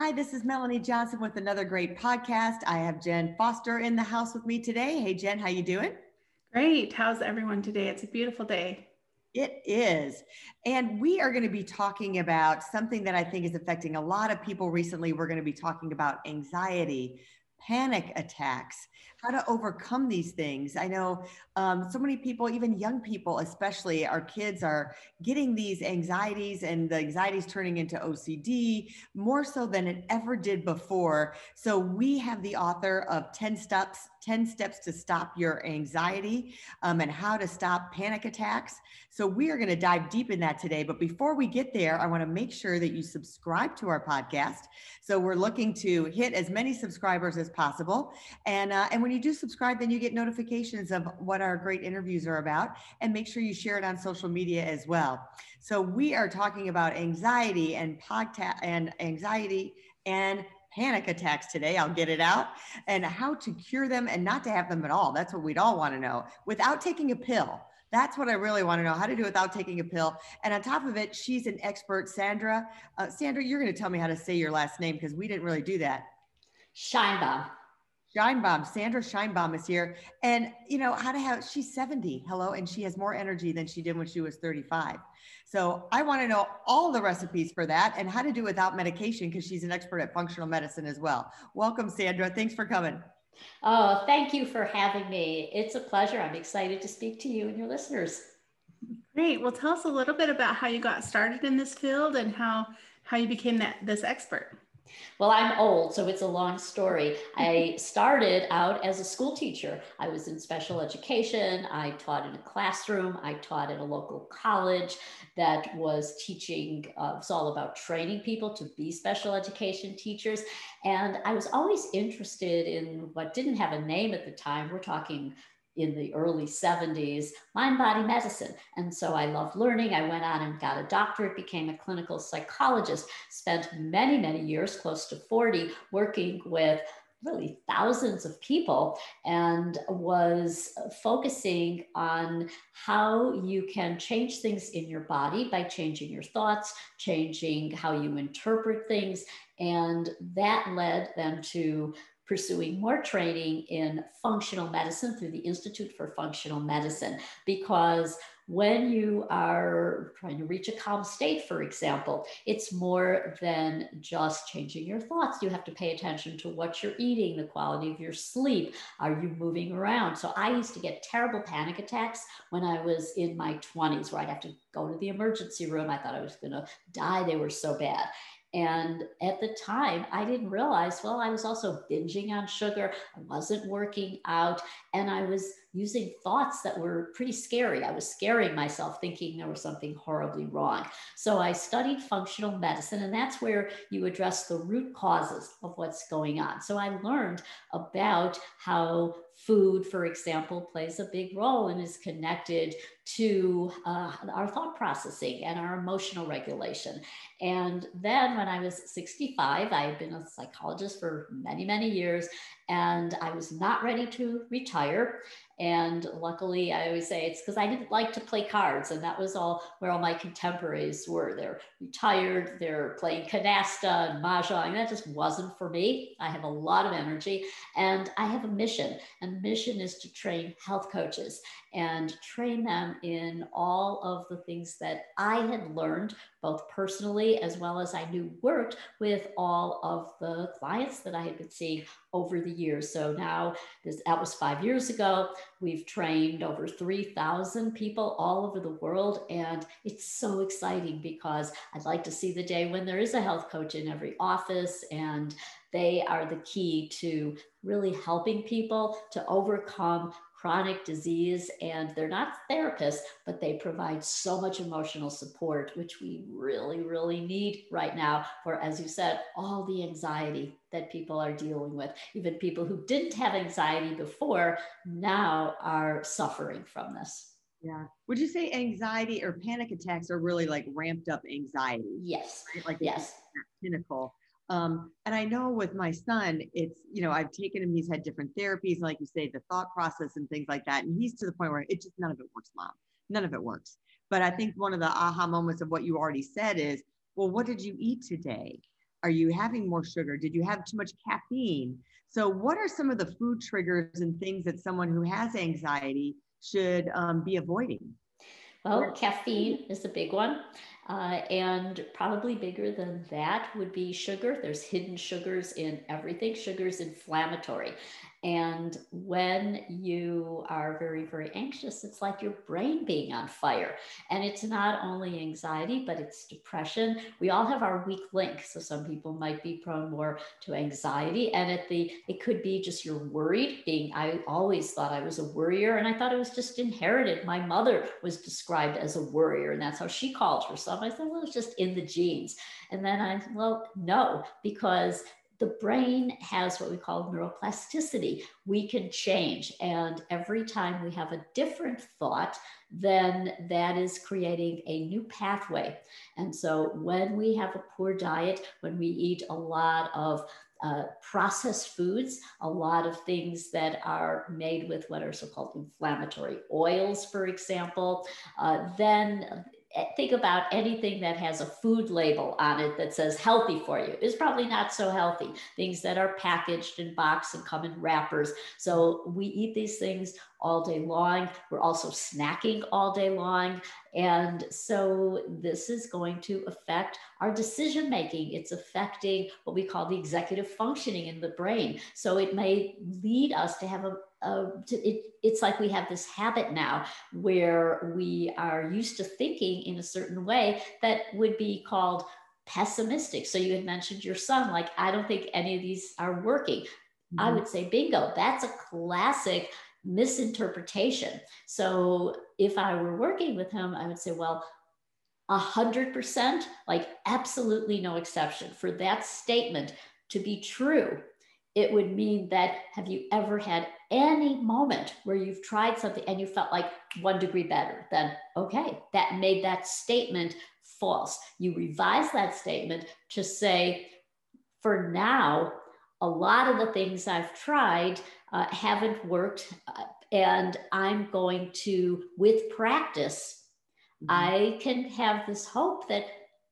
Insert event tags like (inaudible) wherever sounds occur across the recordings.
Hi, this is Melanie Johnson with another great podcast. I have Jen Foster in the house with me today. Hey Jen, how you doing? Great. How's everyone today? It's a beautiful day. It is. And we are going to be talking about something that I think is affecting a lot of people recently. We're going to be talking about anxiety, panic attacks, how to overcome these things. I know um, so many people, even young people, especially our kids, are getting these anxieties, and the anxieties turning into OCD more so than it ever did before. So, we have the author of 10 Steps 10 Steps to Stop Your Anxiety um, and How to Stop Panic Attacks. So, we are going to dive deep in that today. But before we get there, I want to make sure that you subscribe to our podcast. So, we're looking to hit as many subscribers as possible. And, uh, and when you do subscribe, then you get notifications of what our great interviews are about. And make sure you share it on social media as well. So, we are talking about anxiety and podcast and anxiety and panic attacks today. I'll get it out and how to cure them and not to have them at all. That's what we'd all want to know without taking a pill. That's what I really want to know how to do without taking a pill. And on top of it, she's an expert, Sandra. Uh, Sandra, you're going to tell me how to say your last name because we didn't really do that. Scheinbaum. Scheinbaum, Sandra Scheinbaum is here. And you know, how to have she's 70, hello, and she has more energy than she did when she was 35. So I want to know all the recipes for that and how to do without medication because she's an expert at functional medicine as well. Welcome, Sandra. Thanks for coming. Oh, thank you for having me. It's a pleasure. I'm excited to speak to you and your listeners. Great. Well, tell us a little bit about how you got started in this field and how how you became that this expert. Well, I'm old, so it's a long story. I started out as a school teacher. I was in special education. I taught in a classroom. I taught at a local college that was teaching, uh, it's all about training people to be special education teachers. And I was always interested in what didn't have a name at the time. We're talking in the early 70s, mind body medicine. And so I loved learning. I went on and got a doctorate, became a clinical psychologist, spent many, many years, close to 40, working with really thousands of people and was focusing on how you can change things in your body by changing your thoughts, changing how you interpret things. And that led then to pursuing more training in functional medicine through the Institute for Functional Medicine because when you are trying to reach a calm state, for example, it's more than just changing your thoughts. You have to pay attention to what you're eating, the quality of your sleep. Are you moving around? So I used to get terrible panic attacks when I was in my 20s, where I'd have to go to the emergency room. I thought I was going to die. They were so bad. And at the time, I didn't realize, well, I was also binging on sugar. I wasn't working out. And I was using thoughts that were pretty scary. I was scaring myself, thinking there was something horribly wrong. So I studied functional medicine, and that's where you address the root causes of what's going on. So I learned about how food, for example, plays a big role and is connected to uh, our thought processing and our emotional regulation. And then when I was 65, I had been a psychologist for many, many years, and I was not ready to retire. And luckily, I always say it's because I didn't like to play cards. And that was all where all my contemporaries were. They're retired, they're playing canasta and mahjong. That just wasn't for me. I have a lot of energy and I have a mission. And mission is to train health coaches and train them in all of the things that I had learned, both personally as well as I knew worked with all of the clients that I had been seeing over the years. So now this, that was five years ago. We've trained over 3,000 people all over the world. And it's so exciting because I'd like to see the day when there is a health coach in every office and they are the key to really helping people to overcome chronic disease and they're not therapists, but they provide so much emotional support, which we really, really need right now for, as you said, all the anxiety that people are dealing with. Even people who didn't have anxiety before now are suffering from this. Yeah. Would you say anxiety or panic attacks are really like ramped up anxiety? Yes. Right? Like yes. Pinnacle. Um, and I know with my son, it's, you know, I've taken him, he's had different therapies, like you say, the thought process and things like that. And he's to the point where it just none of it works, mom. None of it works. But I think one of the aha moments of what you already said is, well, what did you eat today? Are you having more sugar? Did you have too much caffeine? So, what are some of the food triggers and things that someone who has anxiety should um, be avoiding? Well, caffeine is a big one. Uh, and probably bigger than that would be sugar. There's hidden sugars in everything. Sugar is inflammatory. And when you are very, very anxious, it's like your brain being on fire. And it's not only anxiety, but it's depression. We all have our weak link. So some people might be prone more to anxiety. And at the it could be just you're worried, being I always thought I was a worrier, and I thought it was just inherited. My mother was described as a worrier, and that's how she called herself. I thought, well, it's just in the genes. And then I, well, no, because the brain has what we call neuroplasticity. We can change. And every time we have a different thought, then that is creating a new pathway. And so when we have a poor diet, when we eat a lot of uh, processed foods, a lot of things that are made with what are so called inflammatory oils, for example, uh, then Eh, think about anything that has a food label on it that says healthy for you is probably not so healthy. Things that are packaged in box and come in wrappers. So we eat these things all day long. We're also snacking all day long. And so this is going to affect our decision making. It's affecting what we call the executive functioning in the brain. So it may lead us to have a, it, it's like we have this habit now where we are used to thinking in a certain way that would be called pessimistic. So you had mentioned your son, like, I don't think any of these are working. Mm-hmm. I would say, bingo, that's a classic misinterpretation. So if I were working with him, I would say, well, a hundred percent, like absolutely no exception for that statement to be true. It would mean that have you ever had any moment where you've tried something and you felt like one degree better? Then, okay, that made that statement false. You revise that statement to say, for now, a lot of the things I've tried uh, haven't worked. Uh, and I'm going to, with practice, mm-hmm. I can have this hope that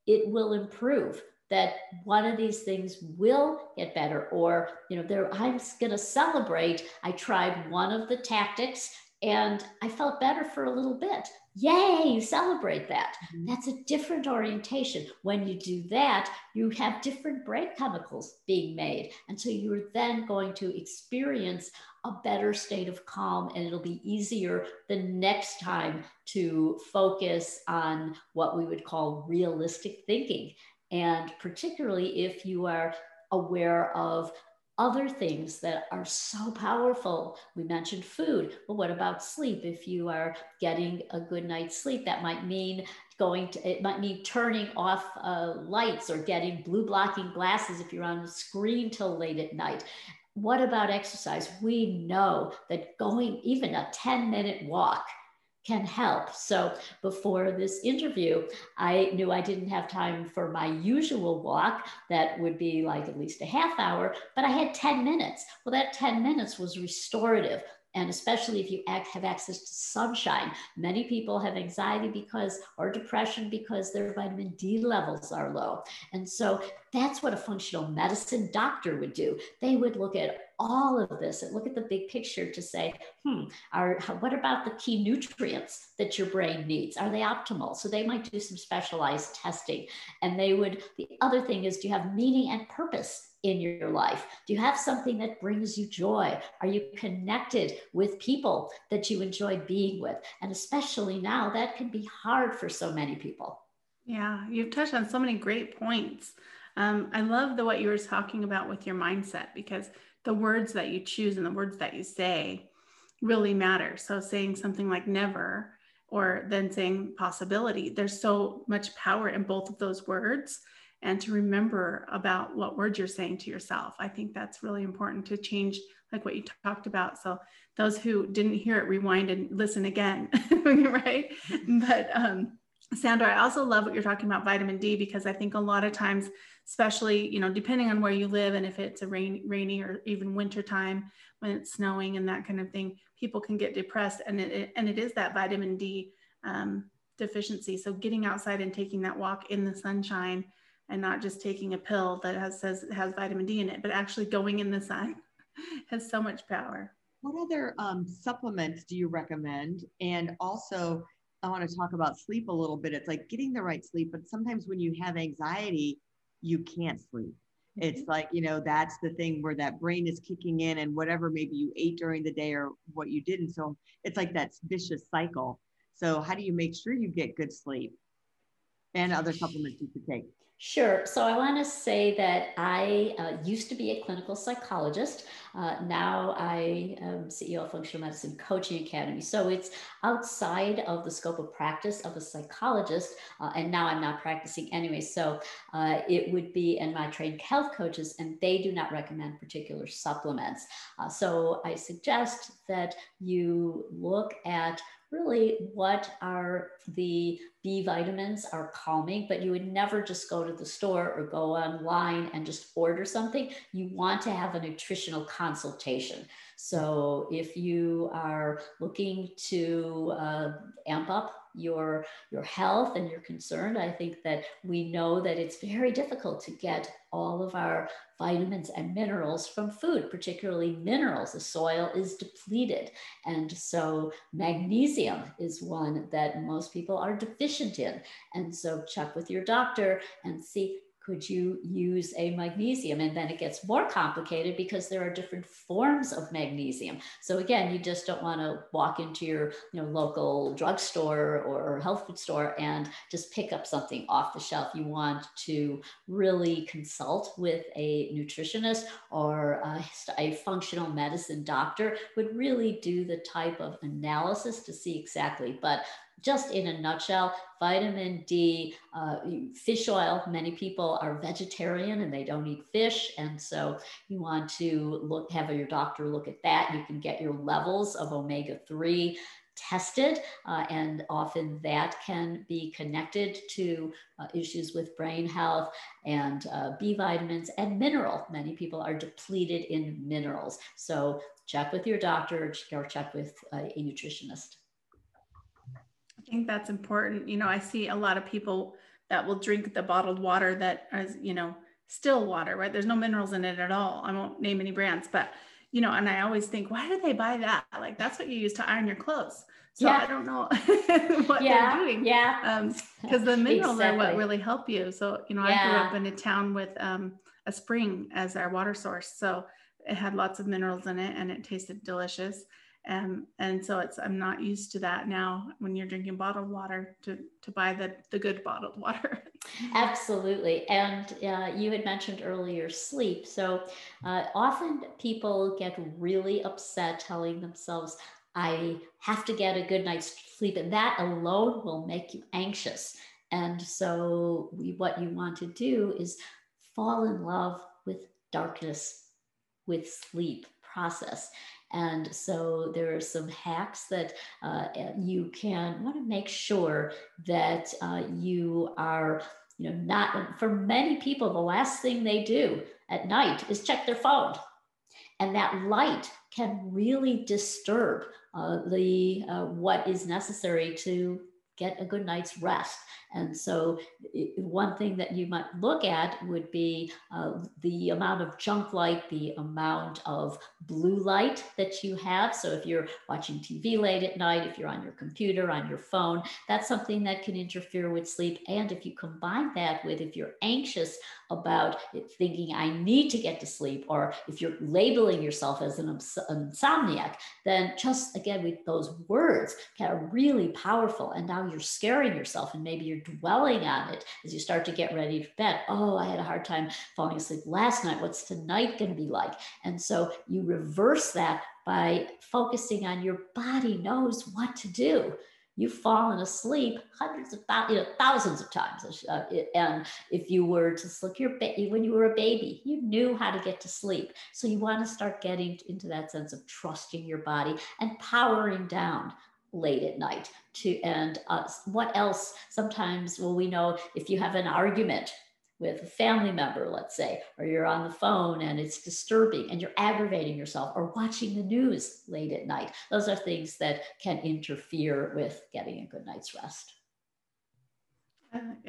it will improve that one of these things will get better or you know there i'm going to celebrate i tried one of the tactics and i felt better for a little bit Yay, you celebrate that. Mm-hmm. That's a different orientation. When you do that, you have different brain chemicals being made. And so you're then going to experience a better state of calm, and it'll be easier the next time to focus on what we would call realistic thinking. And particularly if you are aware of other things that are so powerful. We mentioned food. but what about sleep? If you are getting a good night's sleep, that might mean going to, it might mean turning off uh, lights or getting blue blocking glasses if you're on a screen till late at night. What about exercise? We know that going even a 10 minute walk can help. So before this interview, I knew I didn't have time for my usual walk that would be like at least a half hour, but I had 10 minutes. Well, that 10 minutes was restorative. And especially if you have access to sunshine, many people have anxiety because, or depression because their vitamin D levels are low. And so that's what a functional medicine doctor would do. They would look at all of this and look at the big picture to say, hmm, are, what about the key nutrients that your brain needs? Are they optimal? So they might do some specialized testing. And they would, the other thing is, do you have meaning and purpose in your life? Do you have something that brings you joy? Are you connected with people that you enjoy being with? And especially now, that can be hard for so many people. Yeah, you've touched on so many great points. Um, I love the what you were talking about with your mindset because the words that you choose and the words that you say really matter. So saying something like never or then saying possibility, there's so much power in both of those words. And to remember about what words you're saying to yourself. I think that's really important to change, like what you talked about. So those who didn't hear it, rewind and listen again, (laughs) right? (laughs) But um, Sandra, I also love what you're talking about vitamin D because I think a lot of times, especially you know, depending on where you live and if it's a rain, rainy or even winter time when it's snowing and that kind of thing, people can get depressed, and it and it is that vitamin D um, deficiency. So getting outside and taking that walk in the sunshine, and not just taking a pill that has says it has vitamin D in it, but actually going in the sun (laughs) has so much power. What other um, supplements do you recommend? And also I want to talk about sleep a little bit. It's like getting the right sleep, but sometimes when you have anxiety, you can't sleep. It's mm-hmm. like, you know, that's the thing where that brain is kicking in and whatever maybe you ate during the day or what you didn't. So it's like that vicious cycle. So, how do you make sure you get good sleep and other supplements you could take? Sure. So I want to say that I uh, used to be a clinical psychologist. Uh, now I am CEO of Functional Medicine Coaching Academy. So it's outside of the scope of practice of a psychologist. Uh, and now I'm not practicing anyway. So uh, it would be, and my trained health coaches, and they do not recommend particular supplements. Uh, so I suggest that you look at really what are the B vitamins are calming, but you would never just go to the store or go online and just order something. You want to have a nutritional consultation. So if you are looking to uh, amp up your your health and you're concerned i think that we know that it's very difficult to get all of our vitamins and minerals from food particularly minerals the soil is depleted and so magnesium is one that most people are deficient in and so check with your doctor and see could you use a magnesium? And then it gets more complicated because there are different forms of magnesium. So again, you just don't want to walk into your you know, local drugstore or health food store and just pick up something off the shelf. You want to really consult with a nutritionist or a, a functional medicine doctor would really do the type of analysis to see exactly. But just in a nutshell, vitamin D, uh, fish oil. Many people are vegetarian and they don't eat fish. And so you want to look, have your doctor look at that. You can get your levels of omega 3 tested, uh, and often that can be connected to uh, issues with brain health and uh, B vitamins and mineral. Many people are depleted in minerals. So check with your doctor or check with uh, a nutritionist. I think that's important. You know, I see a lot of people that will drink the bottled water that is, you know, still water, right? There's no minerals in it at all. I won't name any brands, but you know, and I always think, why do they buy that? Like that's what you use to iron your clothes. So yeah. I don't know (laughs) what yeah. they're doing. Yeah. because um, the minerals exactly. are what really help you. So, you know, yeah. I grew up in a town with um, a spring as our water source. So it had lots of minerals in it and it tasted delicious. Um, and so it's I'm not used to that now when you're drinking bottled water to to buy the the good bottled (laughs) water. Absolutely, and uh, you had mentioned earlier sleep. So uh, often people get really upset telling themselves, "I have to get a good night's sleep," and that alone will make you anxious. And so we, what you want to do is fall in love with darkness, with sleep process. And so there are some hacks that uh, you can want to make sure that uh, you are, you know, not for many people, the last thing they do at night is check their phone. And that light can really disturb uh, the uh, what is necessary to get a good night's rest. And so, one thing that you might look at would be uh, the amount of junk light, the amount of blue light that you have. So, if you're watching TV late at night, if you're on your computer, on your phone, that's something that can interfere with sleep. And if you combine that with if you're anxious about thinking, I need to get to sleep, or if you're labeling yourself as an insomniac, then just again with those words are really powerful. And now you're scaring yourself, and maybe you're dwelling on it as you start to get ready to bed. Oh, I had a hard time falling asleep last night. What's tonight going to be like? And so you reverse that by focusing on your body knows what to do you've fallen asleep hundreds of you know thousands of times uh, and if you were to sleep your baby when you were a baby you knew how to get to sleep so you want to start getting into that sense of trusting your body and powering down late at night to and uh, what else sometimes well we know if you have an argument with a family member, let's say, or you're on the phone and it's disturbing and you're aggravating yourself, or watching the news late at night. Those are things that can interfere with getting a good night's rest.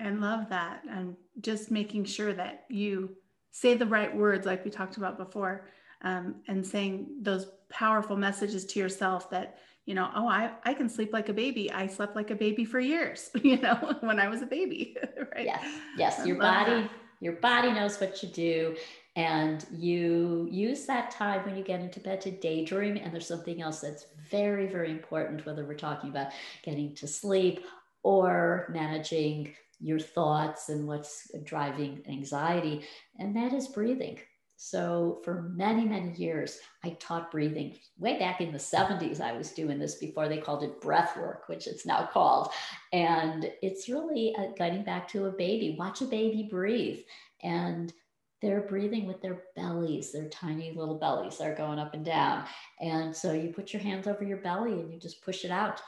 I love that. And just making sure that you say the right words, like we talked about before, um, and saying those powerful messages to yourself that you know, oh, I, I can sleep like a baby. I slept like a baby for years, (laughs) you know, (laughs) when I was a baby, (laughs) right? Yes, yes. Your body, that. your body knows what you do. And you use that time when you get into bed to daydream. And there's something else that's very, very important, whether we're talking about getting to sleep or managing your thoughts and what's driving anxiety, and that is breathing. So for many, many years, I taught breathing. Way back in the 70s, I was doing this before they called it breath work, which it's now called. And it's really uh, getting back to a baby. Watch a baby breathe. And they're breathing with their bellies, their tiny little bellies are going up and down. And so you put your hands over your belly and you just push it out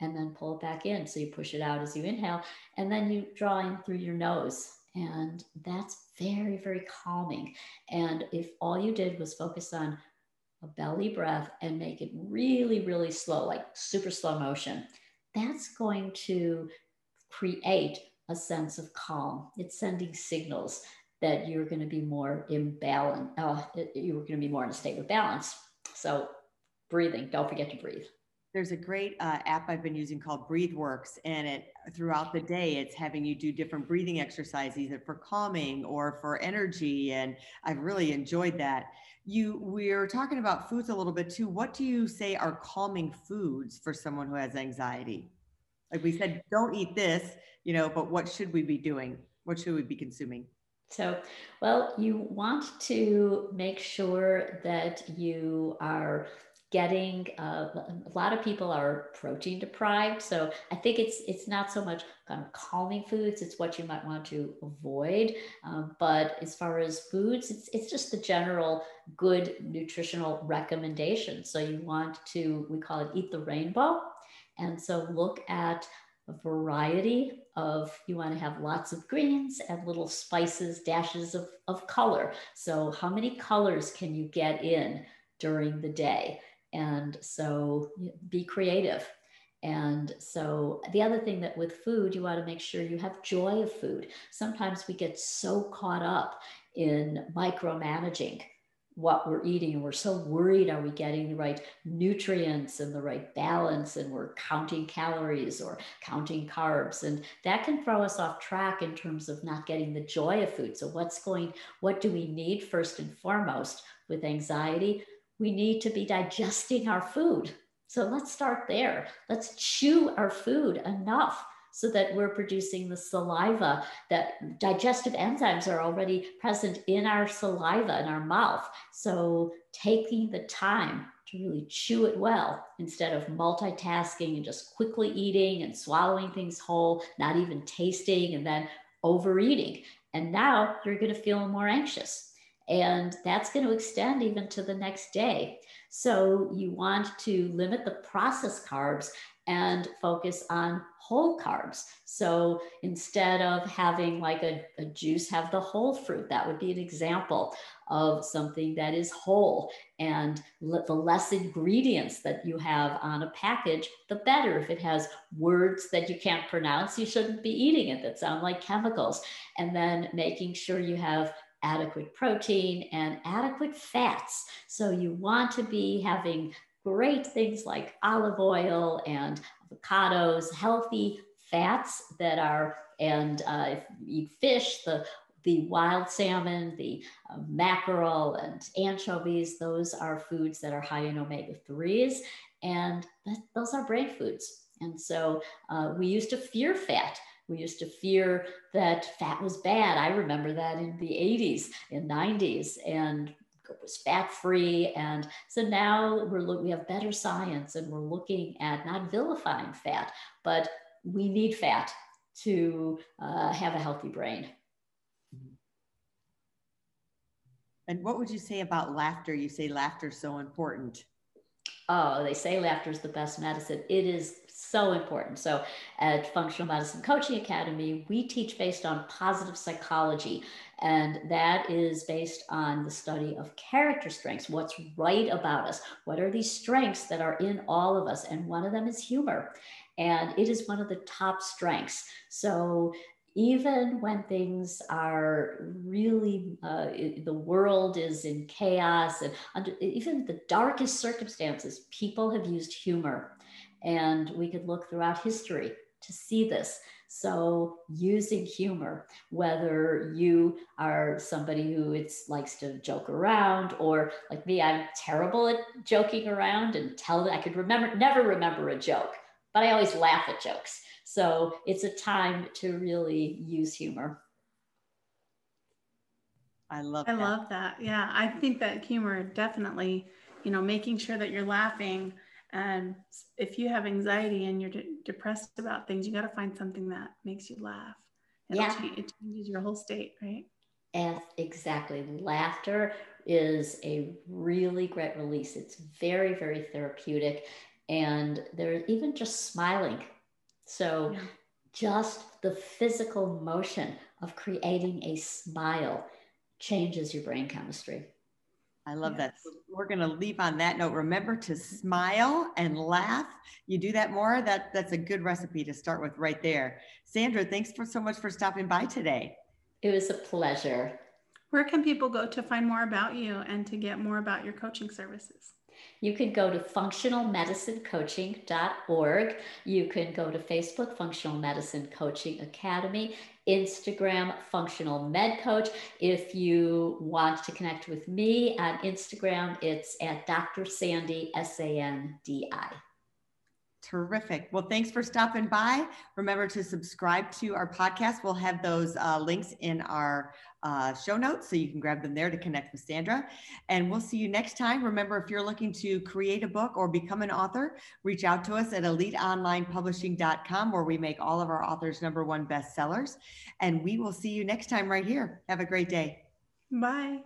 and then pull it back in. So you push it out as you inhale, and then you draw in through your nose and that's very, very calming. And if all you did was focus on a belly breath and make it really, really slow, like super slow motion, that's going to create a sense of calm. It's sending signals that you're going to be more in balance. Uh, you're going to be more in a state of balance. So, breathing, don't forget to breathe there's a great uh, app I've been using called BreatheWorks, and it throughout the day it's having you do different breathing exercises, either for calming or for energy, and I've really enjoyed that. You we're talking about foods a little bit too. What do you say are calming foods for someone who has anxiety? Like we said, don't eat this, you know, but what should we be doing? What should we be consuming? So, well, you want to make sure that you are getting uh, a lot of people are protein deprived so i think it's it's not so much kind of calming foods it's what you might want to avoid um, but as far as foods it's, it's just the general good nutritional recommendation. So you want to we call it eat the rainbow and so look at a variety of you want to have lots of greens and little spices dashes of, of color. So how many colors can you get in during the day and so be creative. And so the other thing that with food, you want to make sure you have joy of food. Sometimes we get so caught up in micromanaging what we're eating and we're so worried are we getting the right nutrients and the right balance and we're counting calories or counting carbs and that can throw us off track in terms of not getting the joy of food so what's going what do we need first and foremost with anxiety we need to be digesting our food. So let's start there. Let's chew our food enough so that we're producing the saliva that digestive enzymes are already present in our saliva in our mouth. So taking the time to really chew it well instead of multitasking and just quickly eating and swallowing things whole, not even tasting and then overeating. And now you're going to feel more anxious and that's going to extend even to the next day. So you want to limit the processed carbs and focus on whole carbs. So instead of having like a, a, juice, have the whole fruit. That would be an example of something that is whole. And the less ingredients that you have on a package, the better. If it has words that you can't pronounce, you shouldn't be eating it that sound like chemicals. And then making sure you have adequate protein and adequate fats. So you want to be having great things like olive oil and avocados, healthy fats that are, and uh, if you eat fish, the the wild salmon, the uh, mackerel, and anchovies, those are foods that are high in omega 3s, and that, those are brain foods. And so uh, we used to fear fat We used to fear that fat was bad. I remember that in the 80s and 90s and it was fat free. And so now we're look, we have better science and we're looking at not vilifying fat, but we need fat to uh, have a healthy brain. And what would you say about laughter? You say laughter is so important. Oh, they say laughter is the best medicine. It is so important. So, at Functional Medicine Coaching Academy, we teach based on positive psychology, and that is based on the study of character strengths. What's right about us? What are these strengths that are in all of us? And one of them is humor. And it is one of the top strengths. So, even when things are really uh, the world is in chaos and under even the darkest circumstances people have used humor and we could look throughout history to see this so using humor whether you are somebody who it's likes to joke around or like me i'm terrible at joking around and tell that i could remember never remember a joke but i always laugh at jokes so it's a time to really use humor. I love I that. love that. Yeah. I think that humor definitely, you know, making sure that you're laughing. And if you have anxiety and you're de- depressed about things, you got to find something that makes you laugh. It'll yeah. Change, it changes your whole state, right? As exactly. Laughter is a really great release. It's very, very therapeutic. And there's even just smiling so, yeah. just the physical motion of creating a smile changes your brain chemistry. I love yes. that. So we're going to leave on that note. Remember to smile and laugh. You do that more. That that's a good recipe to start with right there. Sandra, thanks for so much for stopping by today. It was a pleasure. Where can people go to find more about you and to get more about your coaching services? You can go to functionalmedicinecoaching.org. You can go to Facebook, Functional Medicine Coaching Academy, Instagram, Functional Med Coach. If you want to connect with me on Instagram, it's at Dr. Sandi, S A N D I. Terrific. Well, thanks for stopping by. Remember to subscribe to our podcast. We'll have those uh, links in our uh, show notes so you can grab them there to connect with Sandra. And we'll see you next time. Remember, if you're looking to create a book or become an author, reach out to us at eliteonlinepublishing.com where we make all of our authors number one bestsellers. And we will see you next time right here. Have a great day. Bye.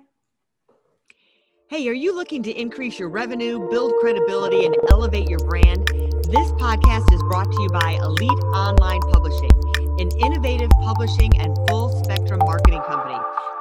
Hey, are you looking to increase your revenue, build credibility, and elevate your brand? This podcast is brought to you by Elite Online Publishing, an innovative publishing and full spectrum marketing company.